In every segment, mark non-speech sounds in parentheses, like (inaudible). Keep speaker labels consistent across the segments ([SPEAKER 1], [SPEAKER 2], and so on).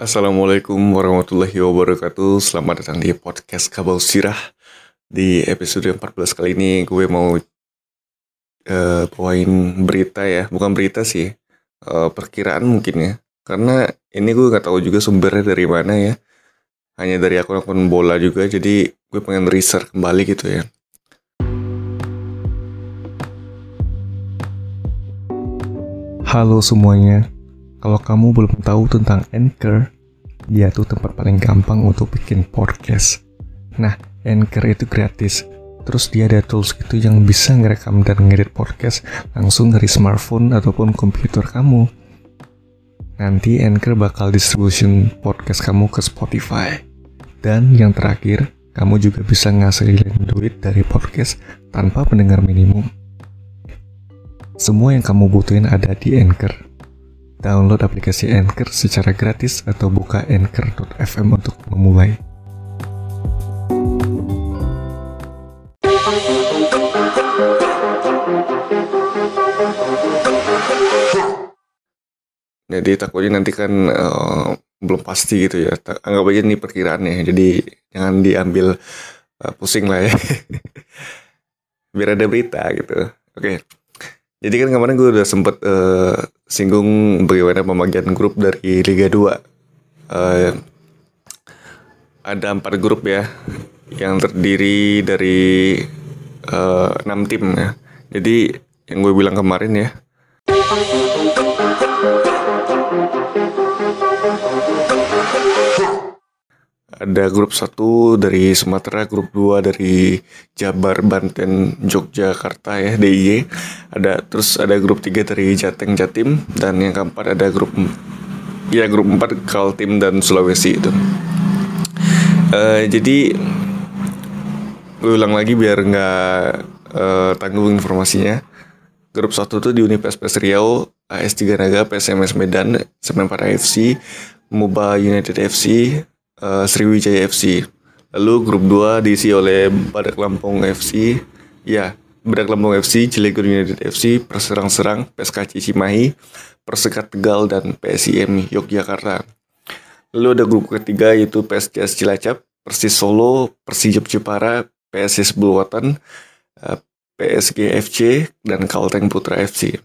[SPEAKER 1] Assalamualaikum warahmatullahi wabarakatuh. Selamat datang di podcast Kabau Sirah. Di episode 14 kali ini gue mau uh, bawain berita ya. Bukan berita sih uh, Perkiraan mungkin ya. Karena ini gue gak tahu juga sumbernya dari mana ya. Hanya dari akun-akun bola juga Jadi gue pengen research kembali gitu ya. Halo semuanya kalau kamu belum tahu tentang Anchor, dia tuh tempat paling gampang untuk bikin podcast. Nah, Anchor itu gratis. Terus dia ada tools gitu yang bisa ngerekam dan ngedit podcast langsung dari smartphone ataupun komputer kamu. Nanti Anchor bakal distribution podcast kamu ke Spotify. Dan yang terakhir, kamu juga bisa ngasilin duit dari podcast tanpa pendengar minimum. Semua yang kamu butuhin ada di Anchor. Download aplikasi Anchor secara gratis atau buka anchor.fm untuk memulai. Jadi takutnya nanti kan uh, belum pasti gitu ya. Anggap aja ini perkiraannya. Jadi jangan diambil uh, pusing lah ya. (laughs) Biar ada berita gitu. Oke. Okay. Jadi kan kemarin gue udah sempet uh, singgung bagaimana pembagian grup dari Liga 2. Uh, eh, ada empat grup ya, yang terdiri dari uh, tim ya. Jadi yang gue bilang kemarin ya. Ada grup satu dari Sumatera, grup dua dari Jabar, Banten, Yogyakarta ya DIY. Ada terus ada grup tiga dari Jateng, Jatim dan yang keempat ada grup ya grup empat Kaltim dan Sulawesi itu. Uh, jadi gue ulang lagi biar nggak uh, tanggung informasinya. Grup satu itu di Universitas Riau, AS3 Naga, PSMS Medan, Semen Para FC, MUBA United FC, uh, Sriwijaya FC. Lalu grup 2 diisi oleh Badak Lampung FC, ya Badak Lampung FC, Cilegon United FC, Perserang-Serang, PSKC Cimahi, Persekat Tegal, dan PSIM Yogyakarta. Lalu ada grup ketiga yaitu PSCS Cilacap, Persis Solo, Persijap Jepara, PSS Bulwatan, eh, PSG FC, dan Kalteng Putra FC.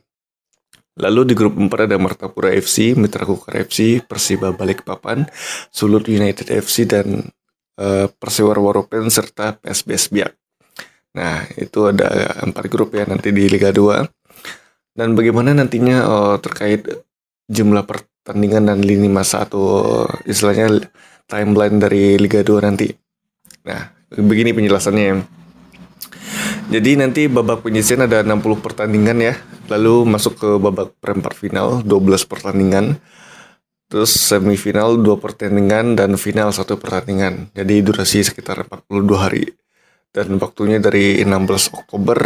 [SPEAKER 1] Lalu di grup 4 ada Martapura FC, Mitra Kukar FC, Persiba Balikpapan, Sulut United FC dan uh, Persiwar Waropen serta PSBS Biak. Nah, itu ada empat grup ya nanti di Liga 2. Dan bagaimana nantinya uh, terkait jumlah pertandingan dan lini masa atau istilahnya timeline dari Liga 2 nanti. Nah, begini penjelasannya. Jadi nanti babak penyisian ada 60 pertandingan ya. Lalu masuk ke babak perempat final 12 pertandingan. Terus semifinal 2 pertandingan dan final 1 pertandingan. Jadi durasi sekitar 42 hari. Dan waktunya dari 16 Oktober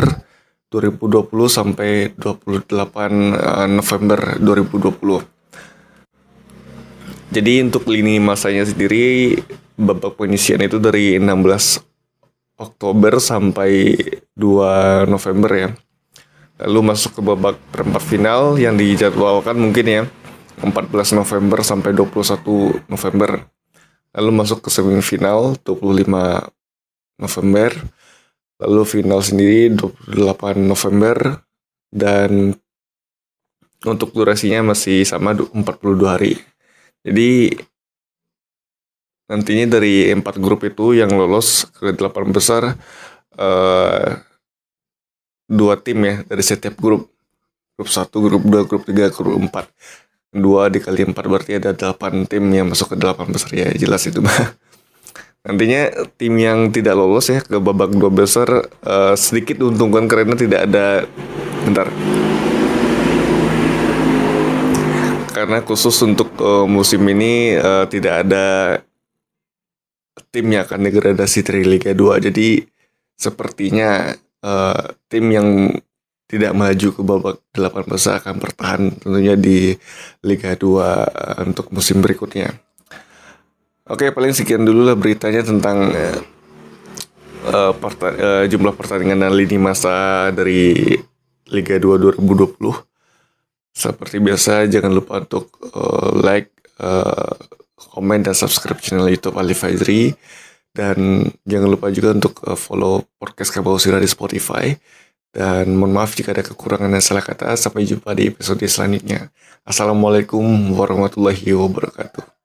[SPEAKER 1] 2020 sampai 28 eh, November 2020. Jadi untuk lini masanya sendiri babak penyisian itu dari 16 Oktober sampai 2 November ya. Lalu masuk ke babak perempat final yang dijadwalkan mungkin ya 14 November sampai 21 November. Lalu masuk ke semifinal 25 November. Lalu final sendiri 28 November dan untuk durasinya masih sama 42 hari. Jadi nantinya dari empat grup itu yang lolos ke delapan besar uh, dua tim ya dari setiap grup. Grup satu grup dua grup tiga grup empat. Dua dikali empat berarti ada delapan tim yang masuk ke delapan besar. Ya jelas itu mah nantinya tim yang tidak lolos ya ke babak dua besar uh, sedikit diuntungkan karena tidak ada bentar. Karena khusus untuk uh, musim ini uh, tidak ada tim yang akan degradasi dari Liga 2. Jadi sepertinya uh, tim yang tidak maju ke babak delapan besar akan bertahan tentunya di Liga 2 uh, eh, untuk musim berikutnya. Oke, paling sekian dulu lah beritanya tentang uh, perta uh, jumlah pertandingan dan lini masa dari Liga 2 2020. Seperti biasa jangan lupa untuk uh, like, uh, komen dan subscribe channel YouTube Ali Fadri dan jangan lupa juga untuk uh, follow podcast Kabausira di Spotify. Dan mohon maaf jika ada kekurangan dan salah kata. Sampai jumpa di episode selanjutnya. Assalamualaikum warahmatullahi wabarakatuh